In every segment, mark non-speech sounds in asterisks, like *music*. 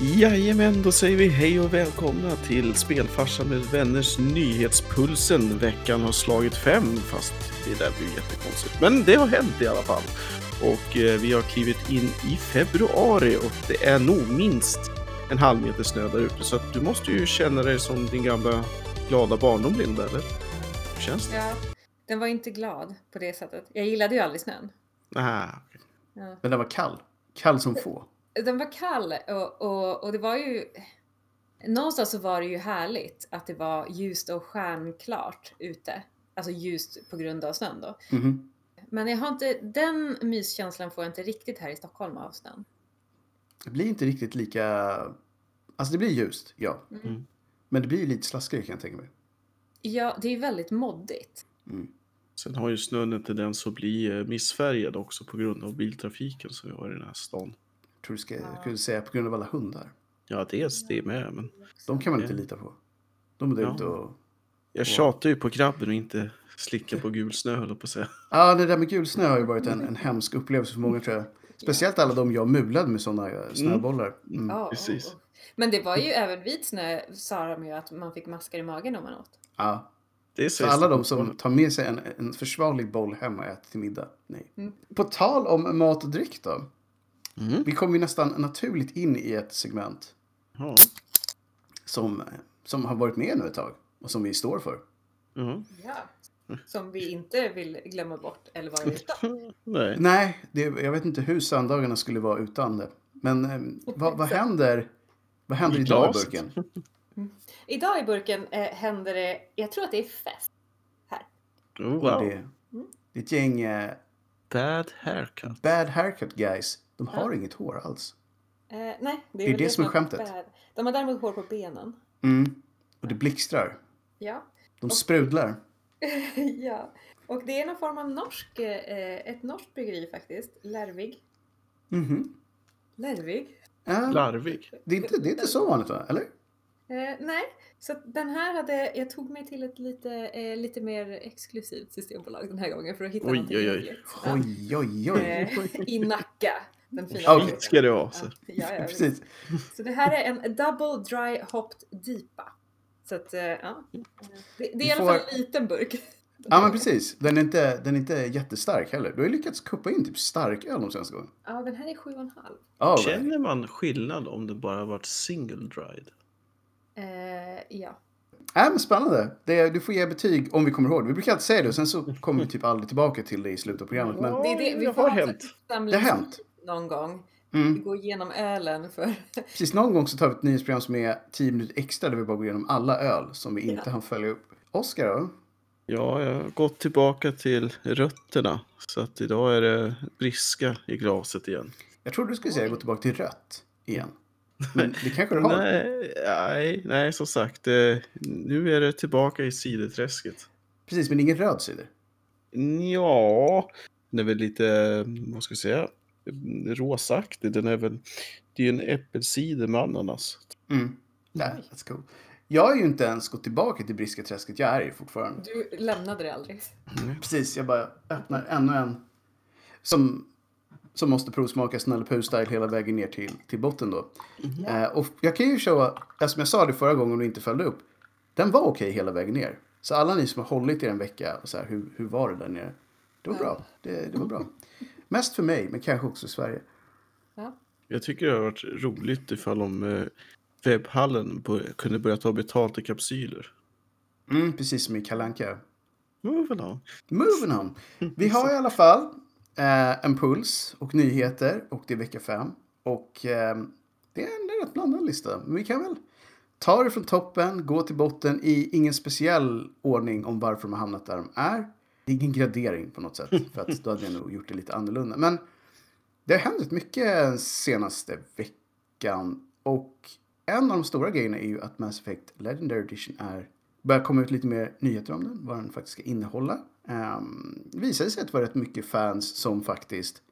Jajamän, då säger vi hej och välkomna till Spelfarsan med vänners nyhetspulsen. Veckan har slagit fem, fast det där blir jättekonstigt. Men det har hänt i alla fall. Och eh, vi har klivit in i februari och det är nog minst en halv meter snö där ute. Så att du måste ju känna dig som din gamla glada barndom, Linda, eller? Hur känns det? Ja, den var inte glad på det sättet. Jag gillade ju aldrig snön. Ah, Ja. Men den var kall. Kall som få. Den var kall och, och, och det var ju... Någonstans så var det ju härligt att det var ljust och stjärnklart ute. Alltså ljust på grund av snön då. Mhm. Men jag har inte, den myskänslan får jag inte riktigt här i Stockholm av snön. Det blir inte riktigt lika... Alltså det blir ljust, ja. Mm. Men det blir ju lite slaskigare kan jag tänka mig. Ja, det är väldigt moddigt. Sen har ju snön en tendens att bli eh, missfärgad också på grund av biltrafiken som vi har i den här stan. Tror du ska, skulle säga på grund av alla hundar. Ja, dels det med, men De kan man inte Ja. lita på. De är där Ja. ute och... jag tjatar ju på grabben och inte slicka på gul snö, höll på att säga. Ja, det där med gul snö har ju varit en, en hemsk upplevelse för många tror jag. Speciellt alla de jag mulade med sådana snöbollar. Mm. Ja, precis. och- och- Men det var ju även vit snö sa de ju att man fick maskar i magen om man åt. Ja. Det är Så alla de som tar med sig en, en försvarlig boll hem och äter till middag, nej. Mm. På tal om mat och dryck då. Mm. Vi kommer ju nästan naturligt in i ett segment Ja. som, som har varit med nu ett tag och som vi står för. Ja. Ja. Som vi inte vill glömma bort eller vara utan. *laughs* Nej. Nej, det, jag vet inte hur söndagarna skulle vara utan det. Men eh, vad, vad händer, vad händer I idag i burken? Idag i burken eh, händer det, jag tror att det är fest. Oh, Och wow. Det, det är ett gäng eh, Bad haircut. bad haircut guys. De har inget hår alls. Eh, nej, det är, Det är det som är skämtet. bad. De har däremot hår på benen. Mm. Och det blixtrar. Ja. De sprudlar. *laughs* ja. Och det är någon form av norsk, eh, ett norskt bryggeri faktiskt. Lärvig. Mhm. Lärvig? Ja, Larvig. det, är inte, det är inte så vanligt va? Eller? Eh, nej, så den här hade, jag tog mig till ett lite, eh, lite mer exklusivt systembolag den här gången för att hitta Oj, någonting oj, oj. Ja. Oj, oj, oj. Eh, I Nacka. Den fina butiken. Ska det vara. Så. Ja, ja, *laughs* ja, Precis. Så det här är en double dry hopped DIPA. Så att, eh, ja. Det, det är i alla fall en liten burk. Ja, men precis. Den är inte, den är inte jättestark heller. Du har ju lyckats kuppa in typ starköl de senaste gångerna. Ja, den här är 7,5. Ja, Känner man skillnad om det bara varit single dried? Eh, ja. Äh, men spännande. Det, du får ge betyg om vi kommer ihåg. Vi brukar alltid säga det och sen så *laughs* kommer vi typ aldrig tillbaka till det i slutet av programmet. Men, Det, det, vi har ha hänt. Det har hänt. Någon gång. Vi mm, går igenom ölen för... *laughs* precis någon gång så tar vi ett nyhetsprogram som är 10 minuter extra där vi bara går igenom alla öl som vi inte Ja. hann följa upp. Oskar då? Ja, jag har gått tillbaka till rötterna. Så att idag är det briska i glaset igen. Jag trodde du skulle säga gå tillbaka till rött igen. Men det kanske du har. *laughs* Nej, nej, nej, som sagt. Nu är det tillbaka i sideträsket. Precis, men ingen röd cider. Ja, den är väl lite, vad ska jag säga, rosaktig. Den är väl, det är ju en äppelcider med ananas. Mm. Nej, let's go. Jag har ju inte ens gått tillbaka till briska träsket. Jag är ju fortfarande. Du lämnade det aldrig. Precis, jag bara öppnar ännu en. Som, som måste provsmakas Nalle Puh-style hela vägen ner till, till botten då. Eh, och jag kan ju showa, eh, som jag sa det förra gången och du inte följde upp. Den var okej hela vägen ner. Så alla ni som har hållit i en vecka, och så här, hur, hur var det där nere? Det var bra. Det, det var bra. Mest för mig, men kanske också i Sverige. Ja. Jag tycker det har varit roligt ifall om eh, webbhallen kunde börja ta betalt i kapsyler. Mm, precis som i Kalanka. Moving on. Moving on. *laughs* Vi har i alla fall eh, en puls och nyheter och det är vecka fem. Och eh, det är en rätt blandad lista. Men vi kan väl ta det från toppen, gå till botten i ingen speciell ordning om varför de har hamnat där de är. Det är ingen gradering på något sätt, *laughs* för att då hade jag nog gjort det lite annorlunda. Men det har hänt mycket senaste veckan. Och en av de stora grejerna är ju att Mass Effect Legendary Edition är börjar komma ut lite mer nyheter om den, vad den faktiskt ska innehålla. Um, det visade sig att det var rätt mycket fans som faktiskt,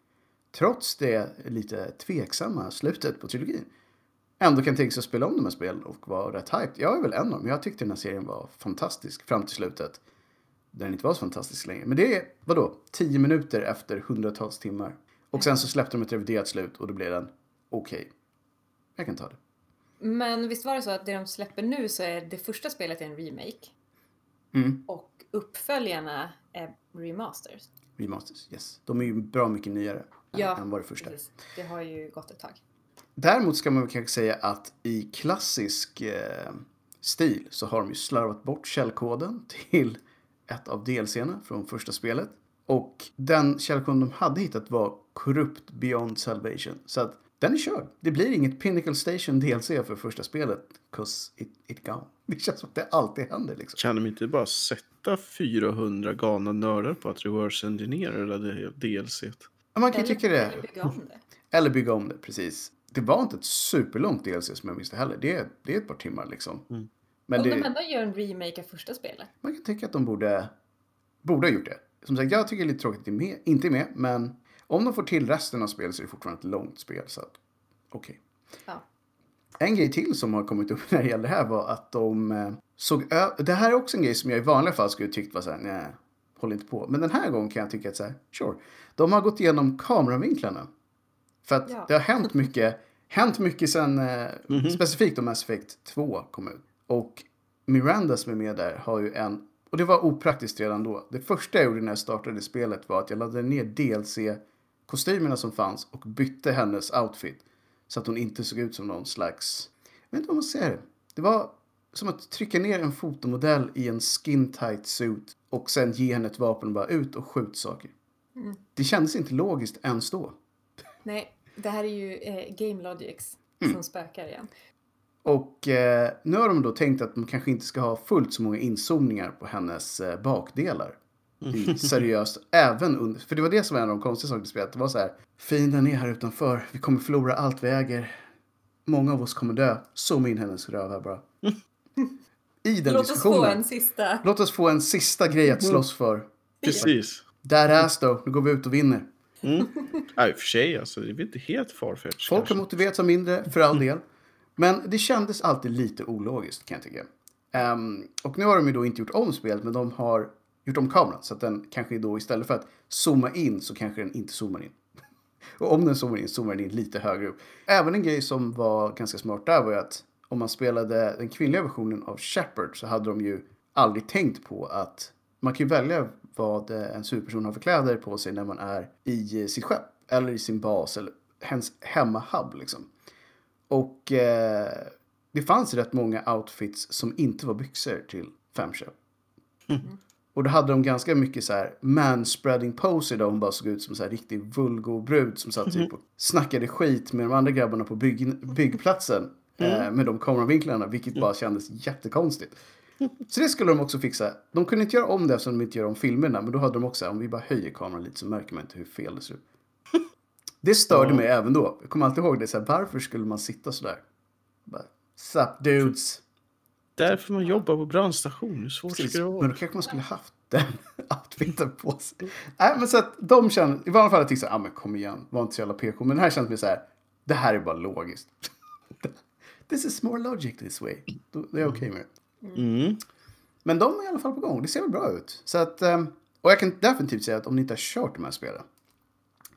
trots det lite tveksamma slutet på trilogin, ändå kan tänka sig att spela om de här spelen och vara rätt hyped. Jag är väl en av dem. Jag tyckte den här serien var fantastisk fram till slutet. Där den inte var så fantastisk längre. Men det är, vadå, tio minuter efter hundratals timmar. Och sen så släppte de ett reviderat slut och då blev den okej. Jag kan ta det. Men visst var det så att det de släpper nu så är det första spelet en remake Mm. och uppföljarna är remasters. Remasters, yes. De är ju bra mycket nyare Ja, än vad det första. Precis. Det har ju gått ett tag. Däremot ska man kanske säga att i klassisk eh, stil så har de ju slarvat bort källkoden *laughs* till ett av DLCerna från första spelet. Och den källkoden de hade hittat var korrupt beyond salvation. Så att den är körd. Det blir inget Pinnacle Station DLC för första spelet. 'Cause it, it gone. *laughs* Det känns som att det alltid händer liksom. Kan de inte bara sätta 400 galna nördar på att reverse engineera det där DLC? Ja, Man kan ju Eller- tycka det. eller bygga om det. *laughs* Eller bygga om det, precis. Det var inte ett superlångt DLC som jag minns det heller. Det är, det är ett par timmar liksom. Mm. Men Om det, de ändå gör en remake av första spelet. man kan tycka att de borde, borde ha gjort det. Som sagt, jag tycker det är lite tråkigt att det är med, inte är med. Men om de får till resten av spelet så är det fortfarande ett långt spel. Så okej. Ja. En grej till som har kommit upp när det gäller det här var att de eh, såg Det här är också en grej som jag i vanliga fall skulle tyckt var så här, nej, håll inte på. Men den här gången kan jag tycka att så här, sure. De har gått igenom kameravinklarna. För att Ja. det har hänt mycket, hänt mycket sen, eh, specifikt om Mass Effect 2 kom ut. Och Miranda som är med där har ju en, och det var opraktiskt redan då. Det första jag gjorde när jag startade spelet var att jag laddade ner DLC-kostymerna som fanns och bytte hennes outfit. Så att hon inte såg ut som någon slags, jag vet inte vad man säger. Det var som att trycka ner en fotomodell i en skin tight suit och sen ge henne ett vapen och bara ut och skjut saker. Mm. Det kändes inte logiskt ens då. Nej, det här är ju eh, Game Logics Mm. som spökar igen. Och eh, nu har de då tänkt att de kanske inte ska ha fullt så många inzoomningar på hennes eh, bakdelar. I, *laughs* seriöst, även under, för det var det som var en av de konstiga sakerna i spelet. Det var så här, fienden är här utanför, vi kommer förlora allt vi äger. Många av oss kommer dö. Zooma in hennes röv här bara. *laughs* I den Låt oss diskussionen. få en sista. Låt oss få en sista grej att slåss för. Precis. Där ass då, nu går vi ut och vinner. Mm. Ja, i och för sig, alltså, det är inte helt farfetched. Folk har kanske. motiverat sig mindre, för all del. Men det kändes alltid lite ologiskt kan jag tycka. Um, och nu har de ju då inte gjort om spelet, men de har gjort om kameran. Så att den kanske då istället för att zooma in så kanske den inte zoomar in. *laughs* och om den zoomar in, zoomar den in lite högre upp. Även en grej som var ganska smart där var ju att om man spelade den kvinnliga versionen av Shepard så hade de ju aldrig tänkt på att man kan ju välja vad en superperson har för kläder på sig när man är i eh, sitt skepp. Eller i sin bas eller hens hemmahub liksom. Och eh, det fanns rätt många outfits som inte var byxor till Femshop. Och då hade de ganska mycket så här manspreading poser där hon bara såg ut som en så här riktig vulgo-brud som satt typ och snackade skit med de andra grabbarna på bygg, byggplatsen. Eh, med de kameravinklarna, vilket bara kändes jättekonstigt. Så det skulle de också fixa. De kunde inte göra om det eftersom de inte gör om filmerna. Men då hade de också, om vi bara höjer kameran lite så märker man inte hur fel det ser ut. Det störde Ja. mig även då. Jag kommer alltid ihåg det. Så här, varför skulle man sitta sådär? Bara, Sup dudes. Därför man jobbar på brandstation. Hur svårt Precis. ska det Men vara? då kanske man skulle haft den *laughs* outfiten på sig. Nej, men så att de känner, i vanliga fall jag så här, ah, men kom igen, var inte så jävla PK. Men den här känns mer så här, det här är bara logiskt. *laughs* This is more logic this way. Då- Det är okej med det. Mm. Men de är i alla fall på gång. Det ser väl bra ut. Så att, ehm, och jag kan definitivt säga att om ni inte har kört de här spelen,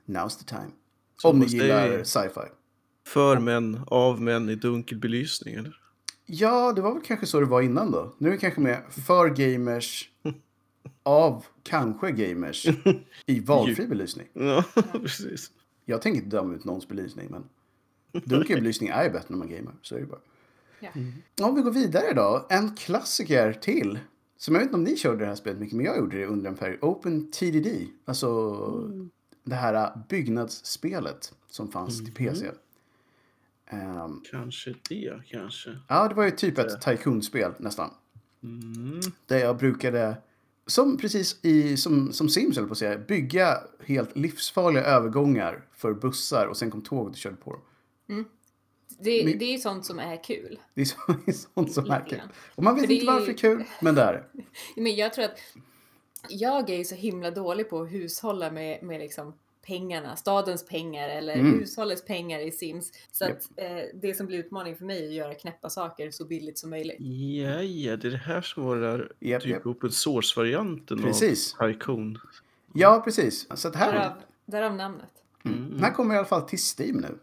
now's the time. Så om ni gillar sci-fi. För män, av män i dunkel belysning, eller? Ja, det var väl kanske så det var innan då. Nu är det kanske mer för gamers, av kanske gamers, i *laughs* valfri belysning. Ja, *laughs* precis. Jag tänker inte döma ut någons belysning, men dunkel belysning är ju bättre när man gamar. Så är det bara. Ja. Om vi går vidare då. En klassiker till. Som jag vet inte om ni körde det här spelet mycket, men jag gjorde det under en period. Open TDD. Alltså det här byggnadsspelet som fanns till PC. Ehm, Kanske det, kanske. ja, det var ju typ ett tycoon-spel nästan. Mm. Där jag brukade, som precis i, som, som Sims eller på att säga, bygga helt livsfarliga övergångar för bussar och sen kom tåget och körde på dem. Det, Men- det är ju sånt som är kul. Det är, så, *laughs* det är sånt som Lite är kul. Och man vet För inte varför det är kul, men det är det. *laughs* Men jag tror att jag är ju så himla dålig på att hushålla med, med liksom pengarna, stadens pengar eller Mm. hushållets pengar i Sims. Så Japp. att eh, det som blir utmaning för mig är att göra knäppa saker så billigt som möjligt. Ja, ja, det är det här som var den där Japp, typ japp. open source-varianten Precis. av Tycoon. Ja, precis. Så att här, Därav, därav namnet. mm. den här kommer i alla fall till Steam nu.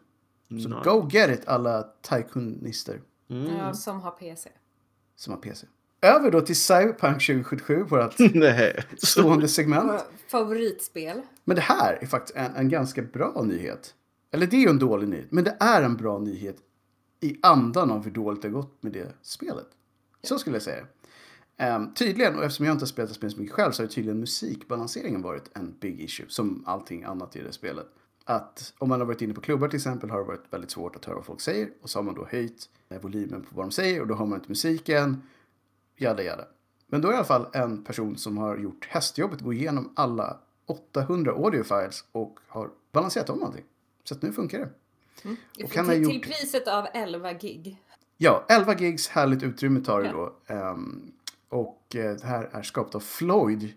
Så Nice. go get it alla tycoonister Mm. Ja, som har PC. som har PC. Över då till Cyberpunk 2077, vårt *laughs* stående segment. Favoritspel. Men det här är faktiskt en, en ganska bra nyhet. Eller det är ju en dålig nyhet, men det är en bra nyhet i andan av hur dåligt det har gått med det spelet. Så skulle jag säga. Ehm, tydligen, och eftersom jag inte har spelat spelet så mycket själv, så har tydligen musikbalanseringen varit en big issue, som allting annat i det spelet. Att om man har varit inne på klubbar till exempel har det varit väldigt svårt att höra vad folk säger och så har man då höjt eh, volymen på vad de säger och då har man inte musiken. Jada jada. Men då är i alla fall en person som har gjort hästjobbet, gå igenom alla 800 audiofiles och har balanserat om allting. Så att nu funkar det. Och Till, han har till gjort- priset av 11 gig. Ja, 11 gigs härligt utrymme tar det då. Ehm, och eh, det här är skapat av Floyd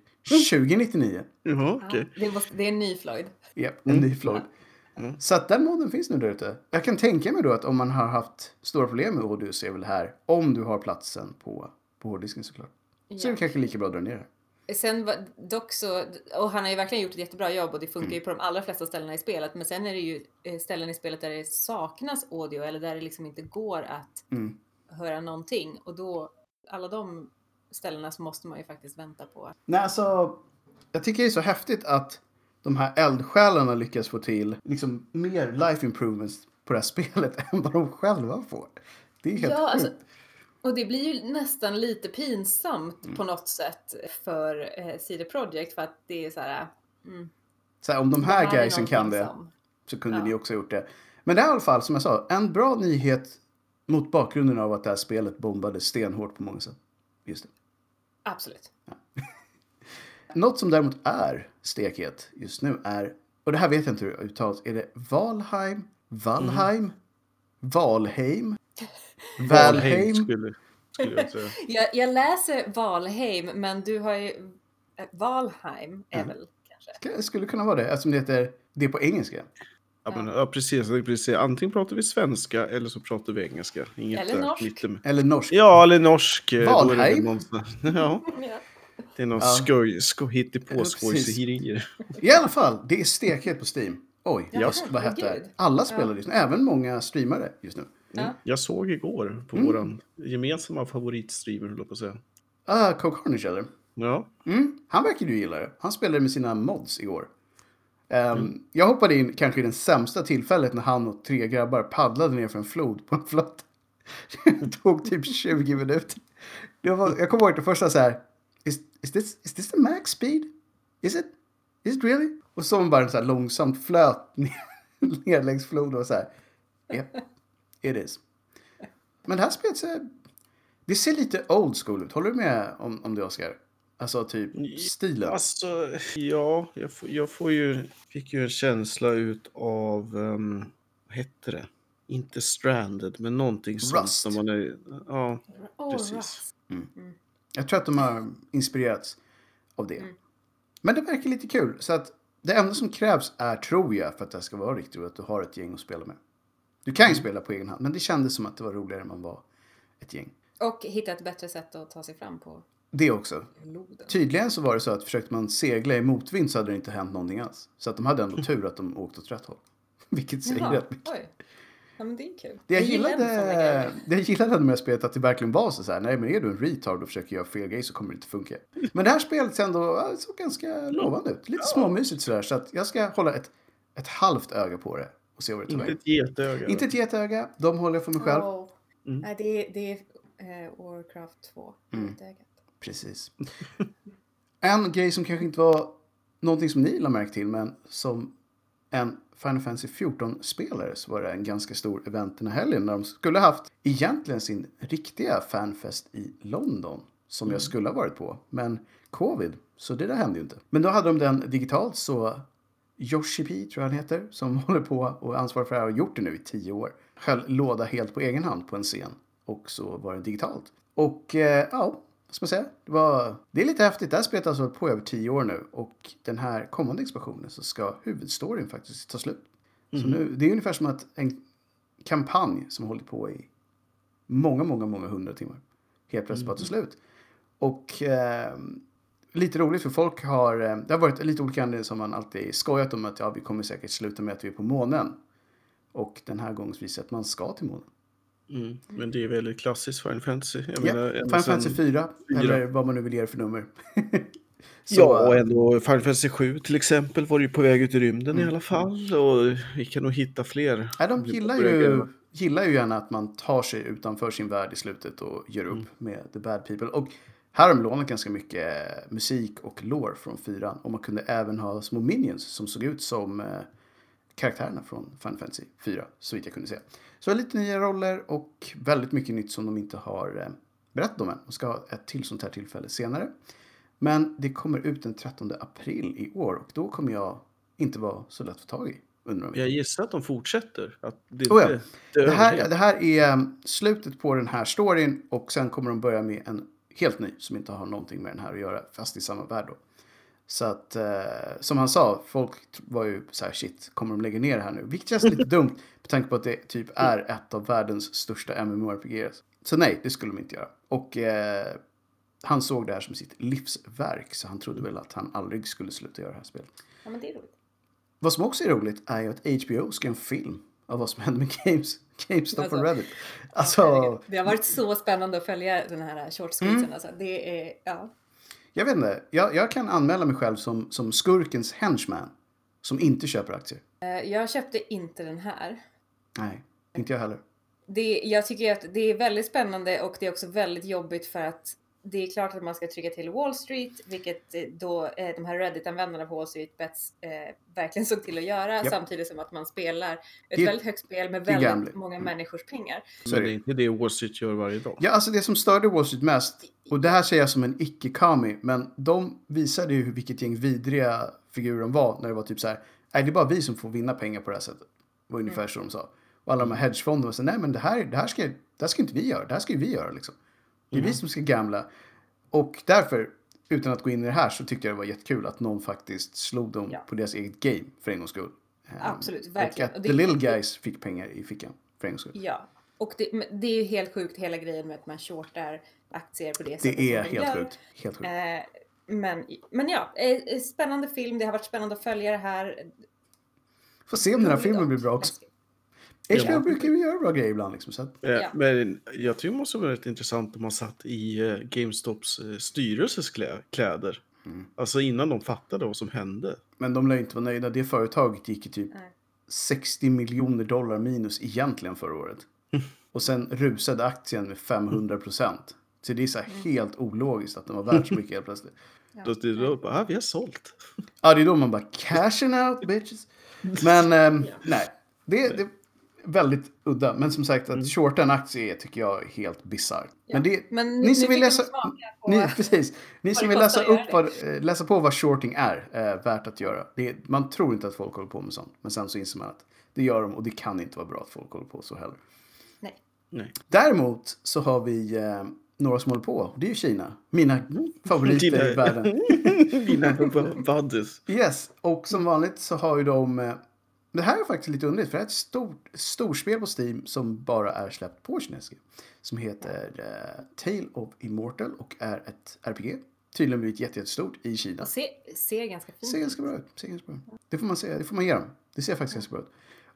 2099. Jaha, okej. Det, måste, det är en ny Floyd. Japp, en ny Floyd. Så att den moden finns nu där ute. Jag kan tänka mig då att om man har haft stora problem med audio så är väl det här, om du har platsen på, på hårddisken såklart. Så är det kanske lika bra att dra ner det. Sen dock så, och han har ju verkligen gjort ett jättebra jobb och det funkar ju på de allra flesta ställena i spelet. Men sen är det ju eh, ställen i spelet där det saknas audio eller där det liksom inte går att Mm. höra någonting. Och då, alla de ställena så måste man ju faktiskt vänta på. Nej, alltså, jag tycker det är så häftigt att de här eldsjälarna lyckas få till liksom mer life improvements på det här *laughs* spelet än vad de själva får. Det är helt Ja, sjukt. alltså, och det blir ju nästan lite pinsamt på något sätt för eh, CD Projekt för att det är så här. Mm, Så här, om de här är guysen kan det som- så kunde Ja. ni också gjort det. Men det är i alla fall, som jag sa, en bra nyhet mot bakgrunden av att det här spelet bombade stenhårt på många sätt. Just det. Absolut. *laughs* Något som däremot är stekhet just nu är, och det här vet jag inte hur det uttalas, är det Valheim, Valheim, Valheim, Valheim Valheim? skulle, skulle jag säga. *laughs* Jag, jag läser Valheim, men du har ju... eh, Valheim är Mm. väl kanske? Det skulle kunna vara det, eftersom det heter det på engelska. Ja, men, ja, precis. Precis Antingen pratar vi svenska eller så pratar vi engelska. Inget Eller där norsk. mittem- Eller norsk. Ja, eller norsk. eh, Valheim? någonstans- *laughs* Ja, Ja. det är någon Ja. skoj, skoj, Ja, hittepå precis. skojserier. I alla fall, det är stekhet på Steam. Oj, Ja, just, vad hette det? Alla spelar just nu, även många streamare just nu. Ja. Jag såg igår på Mm. våran gemensamma favoritstreamer, höll jag på att säga. Ah, Coke Carnage eller? Ja, Mm, han verkar ju gilla det. Han spelade med sina mods igår. Ehm, Jag hoppade in kanske i den sämsta tillfället när han och tre grabbar paddlade ner för en flod på en flotte. *laughs* Det tog typ 20 minuter. Det var, jag kommer ihåg det första så här. Is, is, this, is this the max speed? Is it? Is it really? Och så var bara så här långsamt flöt ner, *laughs* ner längs floden och så här. Yep, it is. Men det här spelet här, det ser lite old school ut. Håller du med om, om det Oskar? Alltså typ stilen. alltså, ja, jag får, jag får ju, fick ju en känsla ut av, um, vad hette det? Inte stranded, men någonting sånt. Rust. När man är, ja, Oh, Precis. Rust. Jag tror att de har inspirerats av det. Mm. Men det verkar lite kul. Så att det enda som krävs är, tror jag, för att det ska vara riktigt att du har ett gäng att spela med. Du kan ju Mm. spela på egen hand, men det kändes som att det var roligare när man var ett gäng. Och hitta ett bättre sätt att ta sig fram på Det också. loden. Tydligen så var det så att försökte man segla i motvind så hade det inte hänt någonting alls. Så att de hade ändå *laughs* tur att de åkte åt rätt håll. Vilket säger rätt mycket. oj. Ja, men det är kul. Det jag, såna gillade, det jag gillade med spelet att det verkligen var så här. Nej men är du en retard och försöker göra fel grej så kommer det inte funka. Men det här spelet ser ändå ja, såg ganska lovande ut. Lite småmysigt sådär. Så att jag ska hålla ett, ett halvt öga på det och se vad det tar inte ett getöga. Inte ett getöga. De håller jag för mig själv. Åh. Mm. Nej, det är, det är eh, Warcraft 2. Mm. Precis. en grej som kanske inte var någonting som ni lade märke till men som en Final Fantasy 14-spelare så var det en ganska stor event den här helgen när de skulle haft egentligen sin riktiga fanfest i London som jag skulle ha varit på. Men covid, så det där hände ju inte. Men då hade de den digitalt så Yoshi P tror jag han heter, som *laughs* håller på och är ansvarig för det här och har gjort det nu i tio år. Höll låda helt på egen hand på en scen. Och så var det digitalt. Och eh, ja, ska man säga? Det, var, det är lite häftigt. Det här spelet har alltså på över tio år nu. Och den här kommande expansionen så ska huvudstoryn faktiskt ta slut. Så nu, det är ungefär som att en kampanj som har hållit på i många, många, många hundra timmar helt plötsligt bara tar slut. Och eh, lite roligt för folk har, eh, det har varit lite olika anledningar som man alltid skojat om att ja, vi kommer säkert sluta med att vi är på månen. Och den här gången visar att man ska till månen. Mm. Men det är väldigt klassiskt Final Fantasy. Jag Ja, menar, Final Fantasy 4, fyra. eller vad man nu vill ge det för nummer. *laughs* Så, Ja, och ändå Final Fantasy 7 till exempel var ju på väg ut i rymden i Mm. alla fall. Och vi kan nog hitta fler. Nej, de gillar ju, gillar ju gärna att man tar sig utanför sin värld i slutet och gör upp Mm. med The Bad People. Och här har de lånat ganska mycket eh, musik och lore från fyran. Och man kunde även ha små minions som såg ut som eh, karaktärerna från Final Fantasy 4, så vitt jag kunde se. Så lite nya roller och väldigt mycket nytt som de inte har eh, berättat om än. De ska ha ett till sånt här tillfälle senare. Men det kommer ut den 13 april i år och då kommer jag inte vara så lätt att få tag i. Jag gissar att de fortsätter. Att det, Oh ja. det, det, här, det här är um, slutet på den här storyn och sen kommer de börja med en helt ny som inte har någonting med den här att göra, fast i samma värld då. Så att, eh, som han sa, folk var ju så här shit, kommer de lägga ner det här nu? Vilket känns lite *laughs* dumt med tanke på att det typ är ett av världens största MMORPGs. Så nej, det skulle de inte göra. Och eh, han såg det här som sitt livsverk, så han trodde väl att han aldrig skulle sluta göra det här spelet. Ja, men det är roligt. Vad som också är roligt är ju att HBO ska göra en film av vad som hände med Games, GameStop Alltså, och Reddit. Alltså. Det har varit så spännande att följa den här short. Mm. Alltså. Det är, ja. Jag vet inte. Jag, jag kan anmäla mig själv som, som skurkens henchman. Som inte köper aktier. Eh, Jag köpte inte den här. Nej, inte jag heller. Det, jag tycker att det är väldigt spännande och det är också väldigt jobbigt för att det är klart att man ska trycka till Wall Street, vilket eh, då eh, de här Reddit-användarna på Wall Street Bets eh, verkligen såg till att göra, Japp. samtidigt som att man spelar ett Det väldigt högt spel med väldigt gambling. många Mm. människors pengar. Så det är inte det Wall Street gör varje dag. Ja, alltså det som störde Wall Street mest, och det här säger jag som en icke-kami, men de visade ju vilket gäng vidriga figurer de var när det var typ så här, nej det är bara vi som får vinna pengar på det här sättet. Var ungefär så de sa. Och alla de här hedgefonderna sa, nej men det här, det här, ska, det här ska inte vi göra, det här ska ju vi göra liksom. Det är vi som ska gamla. Och därför, utan att gå in i det här, så tyckte jag det var jättekul att någon faktiskt slog dem Ja. på deras eget game för en gångs skull. Ehm, Absolut, Och verkligen. att Och the det- little guys fick pengar i fickan för en gångs skull. Ja, och det, det är ju helt sjukt hela grejen med att man shortar aktier på det sättet Det är helt sjukt. Helt sjukt. Eh, men, men ja, eh, spännande film. Det har varit spännande att följa det här. Får se om den här filmen blir bra också. HBO Ja. brukar ju göra bra grejer ibland liksom. Så att, Eh, Ja. Men jag tycker det måste vara rätt intressant om man satt i eh, GameStops eh, styrelses klä- kläder. Mm. Alltså innan de fattade vad som hände. men de lär inte vara nöjda. Det företaget gick ju typ Nej. 60 miljoner dollar minus egentligen förra året. *laughs* Och sen rusade aktien med 500 procent. Så det är så här helt ologiskt att den var värd så mycket helt plötsligt. *laughs* Ja. Då, det, då bara, ah, vi har sålt. Ja, det är då man bara cashing out bitches. *laughs* Men ehm, nej, det, det är väldigt udda. Men som sagt, att shorta en aktie är, tycker jag är helt bisarrt. Men det, Men ni nu som vill läsa, på- ni, precis, ni som vill läsa, upp vad, eh, läsa på vad shorting är, eh, värt att göra. Det, man tror inte att folk håller på med sånt. Men sen så inser man att det gör de och det kan inte vara bra att folk håller på så heller. Nej. Nej. Däremot så har vi eh, några som håller på. Det är ju Kina. Mina favoriter Dina- i världen. Dina buddies. Yes, och som vanligt så har ju de... Det här är faktiskt lite underligt för det är ett stort storspel på Steam som bara är släppt på kinesiska. Som heter eh, Tale of Immortal och är ett RPG. Tydligen blivit jätte- jättestort i Kina. Och ser, ser ganska fint Ser ganska bra ut. Ser ganska bra ut. Det får man säga, det får man ge dem. Det ser faktiskt ganska bra ut.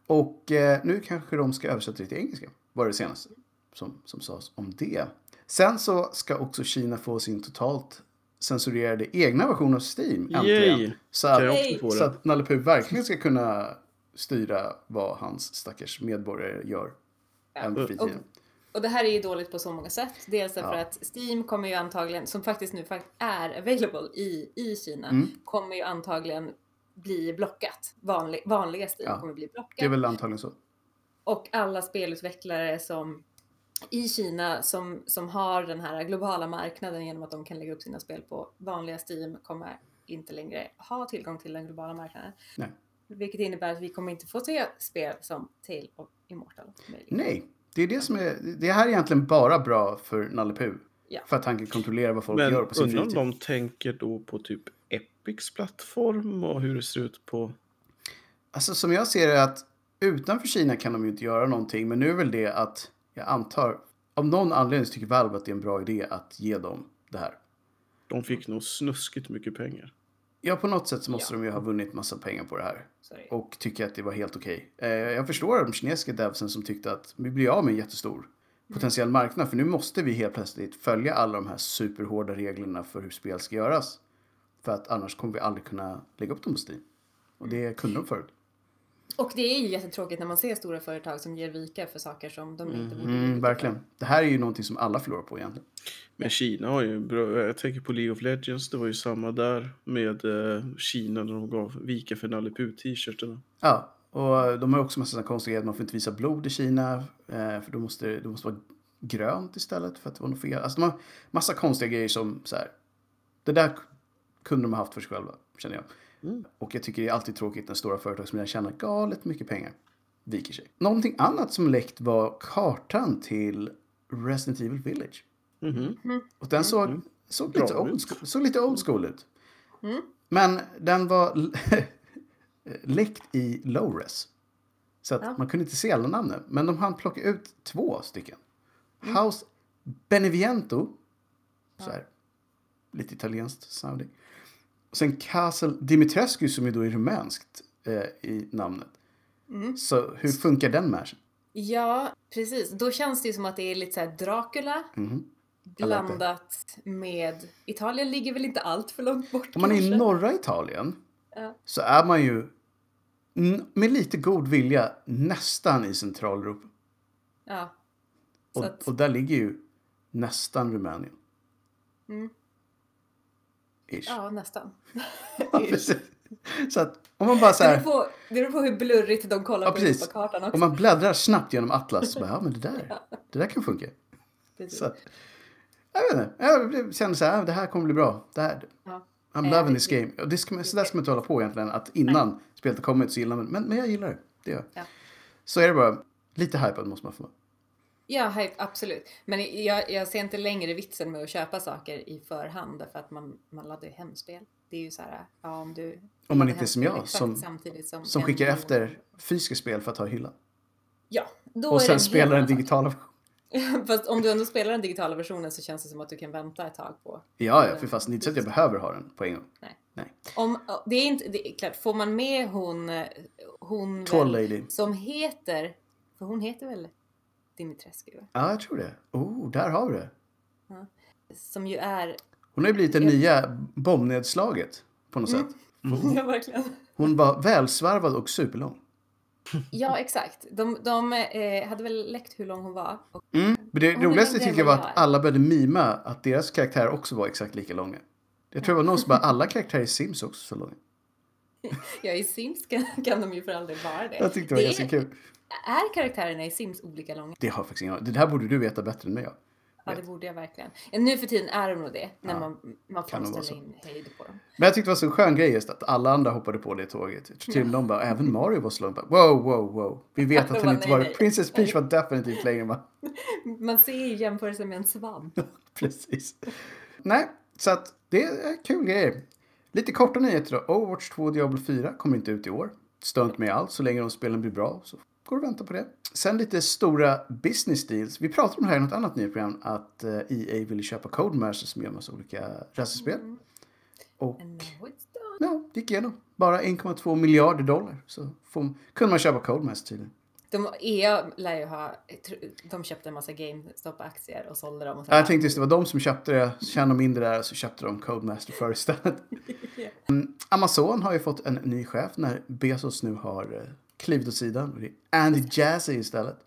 Och eh, nu kanske de ska översätta det till engelska. Var det senaste som, som sades om det. Sen så ska också Kina få sin totalt censurerade egna version av Steam. Äntligen. Yay! Så att, så att Nalle verkligen ska kunna styra vad hans stackars medborgare gör. Även på fritiden. Och det här är ju dåligt på så många sätt. Dels därför Ja. att Steam kommer ju antagligen, som faktiskt nu är available i, i Kina, Mm. kommer ju antagligen bli blockat. Vanlig, vanliga Steam Ja. kommer bli blockat. Det är väl antagligen så. Och alla spelutvecklare som i Kina som, som har den här globala marknaden genom att de kan lägga upp sina spel på vanliga Steam kommer inte längre ha tillgång till den globala marknaden. Nej. Vilket innebär att vi kommer inte få se spel som Tale of Immortal. möjligen. Nej, det är det som är... Det här är egentligen bara bra för Nalle Puh. Ja. För att han kan kontrollera vad folk Men gör på sin undrar om fritid. de tänker då på typ Epics plattform och hur det ser ut på... Alltså som jag ser det att utanför Kina kan de ju inte göra någonting. Men nu är väl det att jag antar, av någon anledning så tycker Valve att det är en bra idé att ge dem det här. De fick nog snuskigt mycket pengar. Ja, på något sätt så måste Ja. de ju ha vunnit massa pengar på det här. Sorry. Och tycker att det var helt okej. Eh, jag förstår de kinesiska devsen som tyckte att vi blir av med en jättestor potentiell marknad. För nu måste vi helt plötsligt följa alla de här superhårda reglerna för hur spel ska göras. För att annars kommer vi aldrig kunna lägga upp dem på Steam. Och det kunde de förut. Och det är ju jättetråkigt när man ser stora företag som ger vika för saker som de inte borde Mm, verkligen. Det här är ju någonting som alla förlorar på egentligen. Men Kina har ju bra, jag tänker på League of Legends, det var ju samma där med eh, Kina när de gav vika för Nalle Puh t-shirtarna. Ja, och de har också massa sådana konstiga grejer. Man får inte visa blod i Kina. Eh, för då måste det måste vara grönt istället för att det var något fel. Alltså de har massa konstiga grejer som så här. Det där kunde de ha haft för sig själva, känner jag. Mm. Och jag tycker det är alltid tråkigt när stora företag som redan tjänar galet mycket pengar viker sig. Någonting annat som läckt var kartan till Resident Evil Village. Mhm. Och den såg, Mm. såg, Bra lite old school, såg lite old school ut. Mm. Men den var *laughs* läckt i low res. Så att Ja. man kunde inte se alla namnen. Men de hann plocka ut två stycken. Mm. House Beneviento. Så här, lite italienskt sounding. Och sen Castle Dimitrescu som ju då är rumänskt eh, i namnet. Mm. Så hur funkar den mashen? Ja, precis. Då känns det ju som att det är lite så här Dracula Mhm. blandat med... Italien ligger väl inte allt för långt bort Om man är i kanske? norra Italien Ja. så är man ju med lite god vilja nästan i Centraleuropa. Ja. Och, att, och där ligger ju nästan Rumänien. Mm. Ish. ja, nästan. Ja, *laughs* så att om man bara så Det här, beror, på, det beror på hur blurrigt de kollar Ja, på. Europakartan också. om man bläddrar snabbt genom Atlas så bara, ja men det där, det där kan funka. Precis. Så att, jag vet inte, jag känner så här, det här kommer bli bra. Det här, Ja. I'm Eh, loving this game. Och det ska man, så där ska man inte hålla på egentligen, att innan spelet har kommit så gillar man men, men jag gillar det. Det gör jag. Ja. Så är det bara. Lite hypad måste man få vara. Ja, hype, absolut. Men jag, jag ser inte längre vitsen med att köpa saker i förhand därför att man, man laddar ju hem spel. Det är ju så här, ja om du... Om man inte är som jag, som- som, Som en skickar miljon- efter fysiska spel för att ha hyllan. Ja, då är Och det sen en spelar den digitala versionen. *laughs* Fast om du ändå spelar den digitala versionen så känns det som att du kan vänta ett tag på. Ja, ja, för fast det är inte så att jag behöver ha den på en gång. Nej. Nej. Om, det är inte, det är klart, får man med hon, eh, hon väl, Lady. som heter, för hon heter väl Dimitrescu? Ja, jag tror det. Oh, där har vi det. som ju är, Hon har ju blivit det nya bombnedslaget på något sätt. *laughs* ja verkligen. Hon var välsvarvad och superlång. Ja, exakt. De, de eh, hade väl läckt hur lång hon var. Och, Mm. Men det Hon roligaste tycker jag var att alla började mima att deras karaktärer också var exakt lika långa. Jag tror det var någon som bara, alla karaktärer i Sims också så långa. *laughs* ja, i Sims kan, kan de ju för all del vara det. Jag tyckte det var det ganska är, kul. Är karaktärerna i Sims olika långa? Det har jag faktiskt ingen aning. Det här borde du veta bättre än mig. Ja. Ja, det borde jag verkligen. Ja, nu för tiden är de nog det, när Ja, man, man får ställa så. in höjd på dem. Men jag tyckte det var så en skön grej just att alla andra hoppade på det tåget. Jag till med de bara, även Mario var lång. Bara, Wow, wow, wow. Vi vet att han inte var nej. Princess Peach var definitivt längre än vad *laughs* Man ser ju jämförelsen med en svamp. *laughs* Precis. Nej, så att det är kul grejer. Lite korta nyheter då. Overwatch 2 och Diablo 4 kommer inte ut i år. Stör inte med allt. Så länge de spelen blir bra så går det att vänta på det. Sen lite stora business deals. Vi pratade om det här i något annat nyhetsprogram. Att eh, EA ville köpa Codemasters som gör massa olika racerspel. Mm. Och ja, det gick igenom. Bara 1,2 miljarder dollar. Så får, kunde man köpa Codemasters tydligen. De, EA lär ju ha, de köpte en massa GameStop-aktier och sålde dem. Och Jag tänkte just det var de som köpte det, tjänade mindre där så köpte de Codemaster för istället. *laughs* Mm, Amazon har ju fått en ny chef när Bezos nu har eh, klivit åt sidan. Och det är Andy Jassy istället.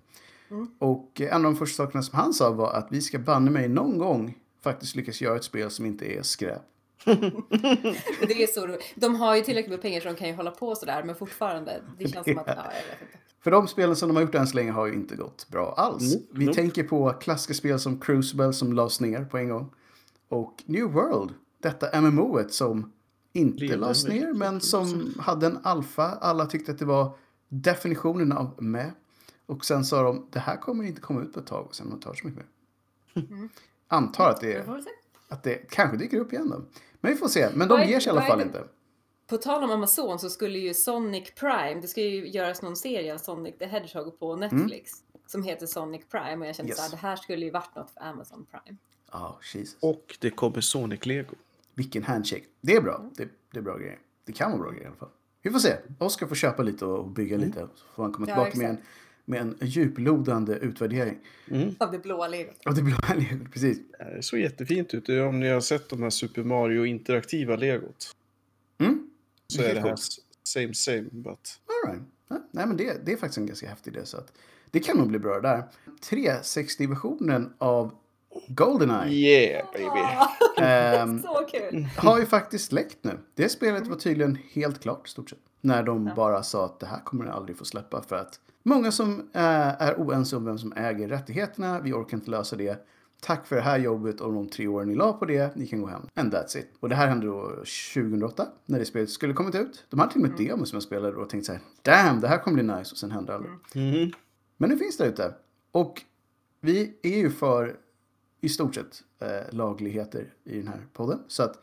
Och eh, en av de första sakerna som han sa var att vi ska banne mig någon gång faktiskt lyckas göra ett spel som inte är skräp. *laughs* Det är så roligt. De har ju tillräckligt med pengar så de kan ju hålla på sådär, men fortfarande, det känns som att, *laughs* ja, jag vet inte. För de spelen som de har gjort än så länge har ju inte gått bra alls. Mm, Vi nope. tänker på klassiska spel som Crucible som lades ner på en gång. Och New World, detta MMOet som inte lades ner men som hade en alfa. Alla tyckte att det var definitionen av med. Och sen sa de, det här kommer inte komma ut på ett tag och sen har man inte hört så mycket mer. Antar att det, att det kanske dyker upp igen då. Men vi får se. Men de är- ger sig i alla fall det- inte. På tal om Amazon så skulle ju Sonic Prime, det ska ju göras någon serie av Sonic the Hedgehog på Netflix. Som heter Sonic Prime och jag kände Yes. såhär, det här skulle ju varit något för Amazon Prime. Ja, Jesus. Och det kommer Sonic Lego. vilken handshake. Det är bra. Det, det är bra grejer. Det kan vara bra grejer i alla fall. Vi får se. Oskar får köpa lite och bygga lite. Så får han komma Ja, tillbaka med en, med en djuplodande utvärdering. Av det blåa legot. Och det blir *laughs* precis. Det såg jättefint ut. Om ni har sett de här Super Mario interaktiva legot. Mm. Så är Vilket det här coolt. same same. But... All right. ja, nej, men det, det är faktiskt en ganska häftig idé. Så att det kan nog bli bra där. 360-versionen av Goldeneye Yeah baby. ehm, *laughs* Så kul! har ju faktiskt läckt nu. Det spelet var tydligen helt klart i stort sett. När de bara sa att det här kommer ni aldrig få släppa för att många som eh, är oense om vem som äger rättigheterna, vi orkar inte lösa det. Tack för det här jobbet och de tre åren ni la på det, ni kan gå hem. And that's it. Och det här hände då 2008 när det spelet skulle kommit ut. De hade till och med ett demo som jag spelade och tänkte så här, damn, det här kommer bli nice och sen hände det aldrig. Mhm. Men nu finns det ute. Och vi är ju för i stort sett eh, lagligheter i den här podden. Så att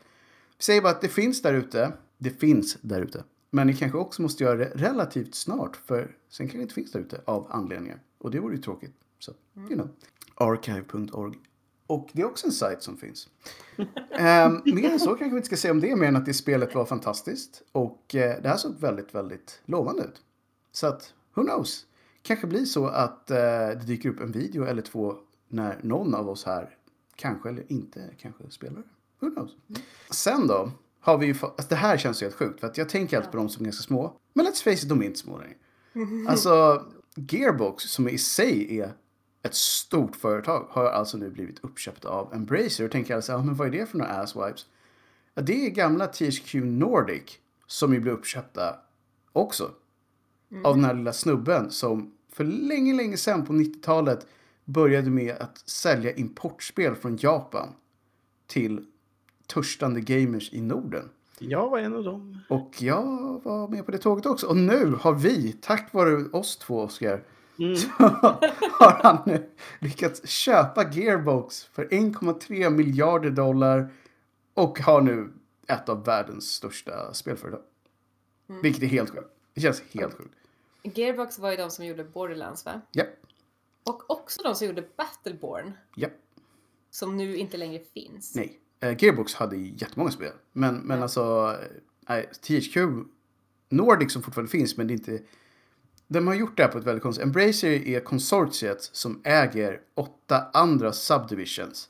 vi säger bara att det finns där ute. Det finns där ute. Men ni kanske också måste göra det relativt snart. För sen kanske det inte finns där ute av anledningar. Och det vore ju tråkigt. Så, you know. Archive.org. Och det är också en sajt som finns. um, *laughs* mer än så kanske vi inte ska säga om det, mer än att det spelet var fantastiskt. Och eh, det här såg väldigt, väldigt lovande ut. Så att, who knows? Kanske blir så att eh, det dyker upp en video eller två när någon av oss här kanske eller inte kanske spelar. Who knows? Sen då har vi ju alltså det här känns ju helt sjukt för att jag tänker alltid på dem som är ganska små. Men let's face it, de är inte små längre. *laughs* Alltså Gearbox som i sig är ett stort företag har alltså nu blivit uppköpt av Embracer och tänker alltså, ja, men vad är det för några asswipes? Ja, det är gamla THQ Nordic som ju blev uppköpta också. Av den här lilla snubben som för länge, länge sedan på 90-talet började med att sälja importspel från Japan till törstande gamers i Norden. Jag var en av dem. Och jag var med på det tåget också. Och nu har vi, tack vare oss två Oskar, *laughs* så har han nu lyckats köpa Gearbox för 1,3 miljarder dollar och har nu ett av världens största spelföretag. Vilket är helt sjukt. Det känns helt sjukt. Gearbox var ju de som gjorde Borderlands va? Ja, Och också de som gjorde Battleborn. ja, Som nu inte längre finns. nej. Eh, Gearbox hade jättemånga spel. Men, men Ja. alltså, nej, THQ Nordic som fortfarande finns, men det är inte... De har gjort det här på ett väldigt konstigt Embracer är konsortiet som äger åtta andra subdivisions.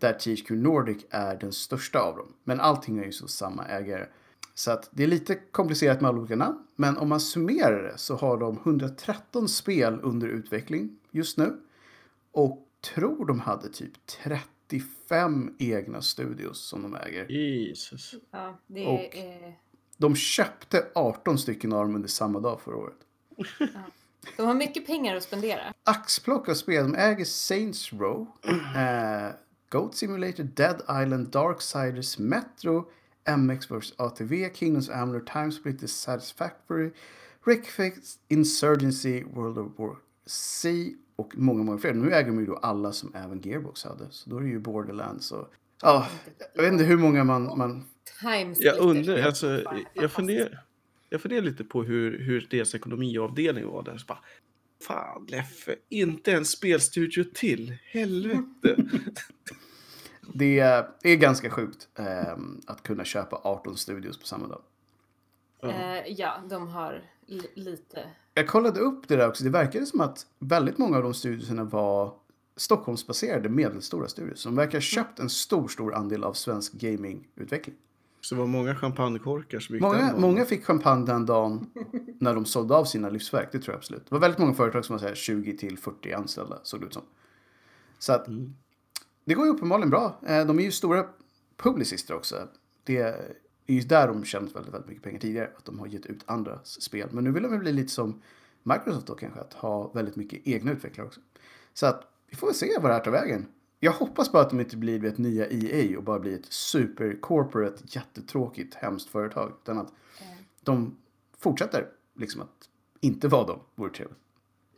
Där THQ Nordic är den största av dem. Men allting är ju så samma ägare. Så att det är lite komplicerat med alla olika namn. Men om man summerar det så har de 113 spel under utveckling just nu. Och tror de hade typ 35 egna studios som de äger. Jesus. Ja, det Och- är... De köpte 18 stycken av dem under samma dag förra året. De har mycket pengar att spendera. Axplock av spel. De äger Saints Row, *clears throat* eh, Goat Simulator, Dead Island, Darksiders, Metro, MX vs ATV, Kingdoms of Amalur, Timesplit, The Satisfactory, Wreckfest, Insurgency, World of War C och många, många fler. Nu äger de ju då alla som även Gearbox hade. Så då är det ju Borderlands och... Ja, jag vet inte hur många man... man Jag undrar, alltså, jag funderar, jag funderar lite på hur, hur deras ekonomiavdelning var där. Så bara, Fan Leffe, inte en spelstudio till. Helvete. *laughs* det är ganska sjukt eh, att kunna köpa 18 studios på samma dag. Eh, ja, de har li- lite... Jag kollade upp det där också. Det verkade som att väldigt många av de studierna var Stockholmsbaserade medelstora studier. Så de verkar ha köpt en stor, stor andel av svensk gamingutveckling. Så det var många champagnekorkar som gick den Många, dagen. många fick champagne den dagen när de sålde av sina livsverk. Det tror jag absolut. Det var väldigt många företag som var så här 20 till 40 anställda, såg det ut som. Så att det går ju uppenbarligen bra. Eh, De är ju stora publicister också. Det är ju där de tjänat väldigt, väldigt mycket pengar tidigare. Att de har gett ut andra spel. Men nu vill de väl bli lite som Microsoft då kanske. Att ha väldigt mycket egna utvecklare också. Så att vi får väl se vad det här tar vägen. Jag hoppas bara att de inte blir ett nya EA och bara blir ett super corporate, jättetråkigt, hemskt företag. Utan att de fortsätter liksom att inte vara dem. Vore trevligt.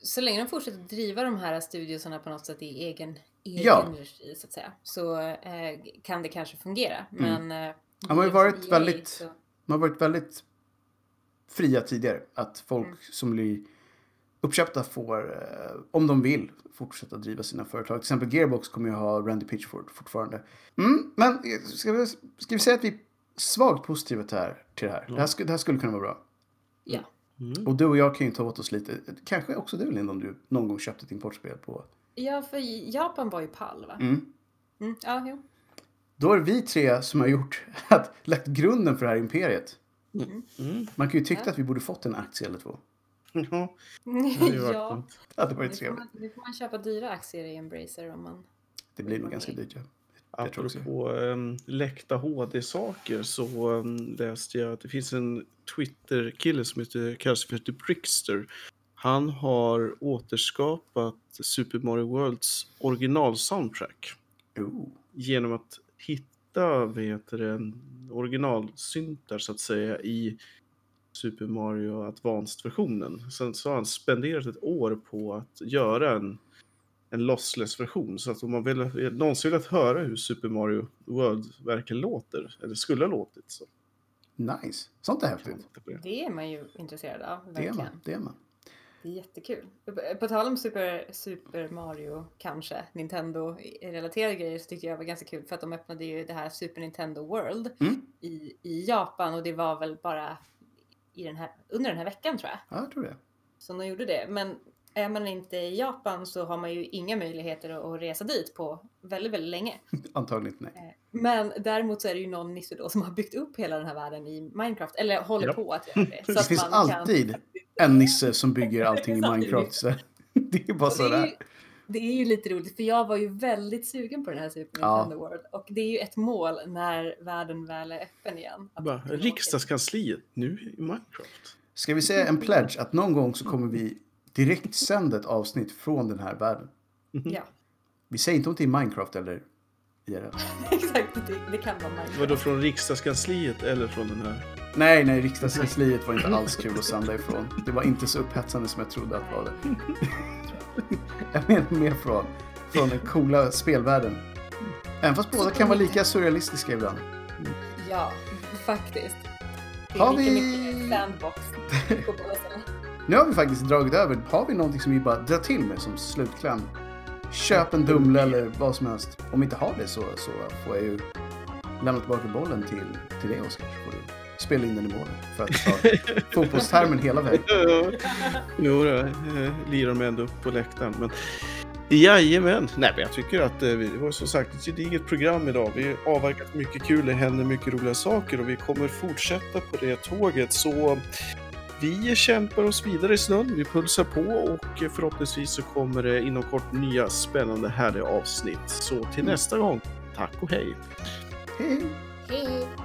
Så länge de fortsätter driva de här studiosarna på något sätt i egen, egen Ja. regi så att säga. Så eh, kan det kanske fungera. Men... Eh, De har ju som varit EA väldigt- så- De har varit väldigt fria tidigare. Att folk som blir uppköpta får, eh, om de vill, fortsätta driva sina företag. Till exempel Gearbox kommer ju ha Randy Pitchford fortfarande. Mm, men eh, ska vi, ska vi säga att vi är svagt positiva till det här? Till det, här? Det, här skulle, det här skulle kunna vara bra. Ja. Mm. Och du och jag kan ju ta åt oss lite. Kanske också du Linda om du någon gång köpte ett importspel på... Ja, för Japan var ju pall va? Mm. Mm. Ja, jo. Då är det vi tre som har gjort, *laughs* att, lagt grunden för det här imperiet. Mm. Man kan ju tycka att vi borde fått en aktie eller två. Ja, *laughs* det hade varit ja. Det hade trevligt. man, nu får man köpa dyra aktier i Embracer om man... Det blir nog ganska dyrt. Ja. Apropå um, läckta HD-saker så um, läste jag att det finns en Twitter-kille som heter, kallas för The Prickster. Han har återskapat Super Mario Worlds original-soundtrack Oh. genom att hitta vad heter det, en originalsyntar så att säga i Super Mario Advanced-versionen. Sen så har han spenderat ett år på att göra en, en lossless-version. Så att om man vill, någonsin velat höra hur Super Mario World verkligen låter, eller skulle ha låtit, så Nice. Sånt är häftigt. det. Är man ju intresserad av, Det är verkligen. man. Det är man. Det är jättekul. På tal om Super, Super Mario, kanske, Nintendo-relaterade grejer, så tyckte jag var ganska kul för att de öppnade ju det här Super Nintendo World Mm. i, i Japan och det var väl bara i den här, under den här veckan tror jag. Ja, jag tror det. som de gjorde det. Men är man inte i Japan så har man ju inga möjligheter att, resa dit på väldigt, väldigt länge. *laughs* Antagligen inte, nej. Eh, Men däremot så är det ju någon nisse då som har byggt upp hela den här världen i Minecraft, eller håller Ja. på att göra det. *laughs* Så Det att finns man kan- alltid en nisse som bygger allting i. *laughs* Minecraft. Så det är bara Och så det, är ju, lite roligt för jag var ju väldigt sugen på den här Super Ja. Nintendo World och det är ju ett mål när världen väl är öppen igen. Bara, Riksdagskansliet nu i Minecraft. Ska vi säga en pledge att någon gång så kommer vi direkt sända ett avsnitt från den här världen. dit. Ja, Vi säger inte om det är Minecraft eller IRL. *laughs* exakt. Det, det kan vara Minecraft. Vadå från Riksdagskansliet eller från den här? Nej, nej, riksdagskansliet var inte alls kul att sända ifrån. Det var inte så upphetsande som jag trodde att det var det. *laughs* Jag menar mer från, från den coola spelvärlden. Även fast båda kan vara lika surrealistiska ibland. Ja, faktiskt. Det är Har lika vi- mycket sandbox på båda. Nu har vi faktiskt dragit över. Har vi någonting som vi bara drar till med som slutkläm? Köp en Dumle eller vad som helst. Om vi inte har det så, så får jag ju lämna tillbaka bollen till, till dig Oskar. Så får du spela in den i målet. För att ta *laughs* fotbollstermen hela vägen. *laughs* jo, då, eh, lirar de ändå upp på läktaren. Men jajamän. Nej, men jag tycker att eh, vi- det var som sagt ett gediget program idag. Vi har avverkat mycket kul, det händer mycket roliga saker och vi kommer fortsätta på det tåget. Så vi kämpar oss vidare i snön, vi pulsar på och förhoppningsvis så kommer det inom kort nya spännande härliga avsnitt. Så till nästa gång, tack och hej! Hej! Hej!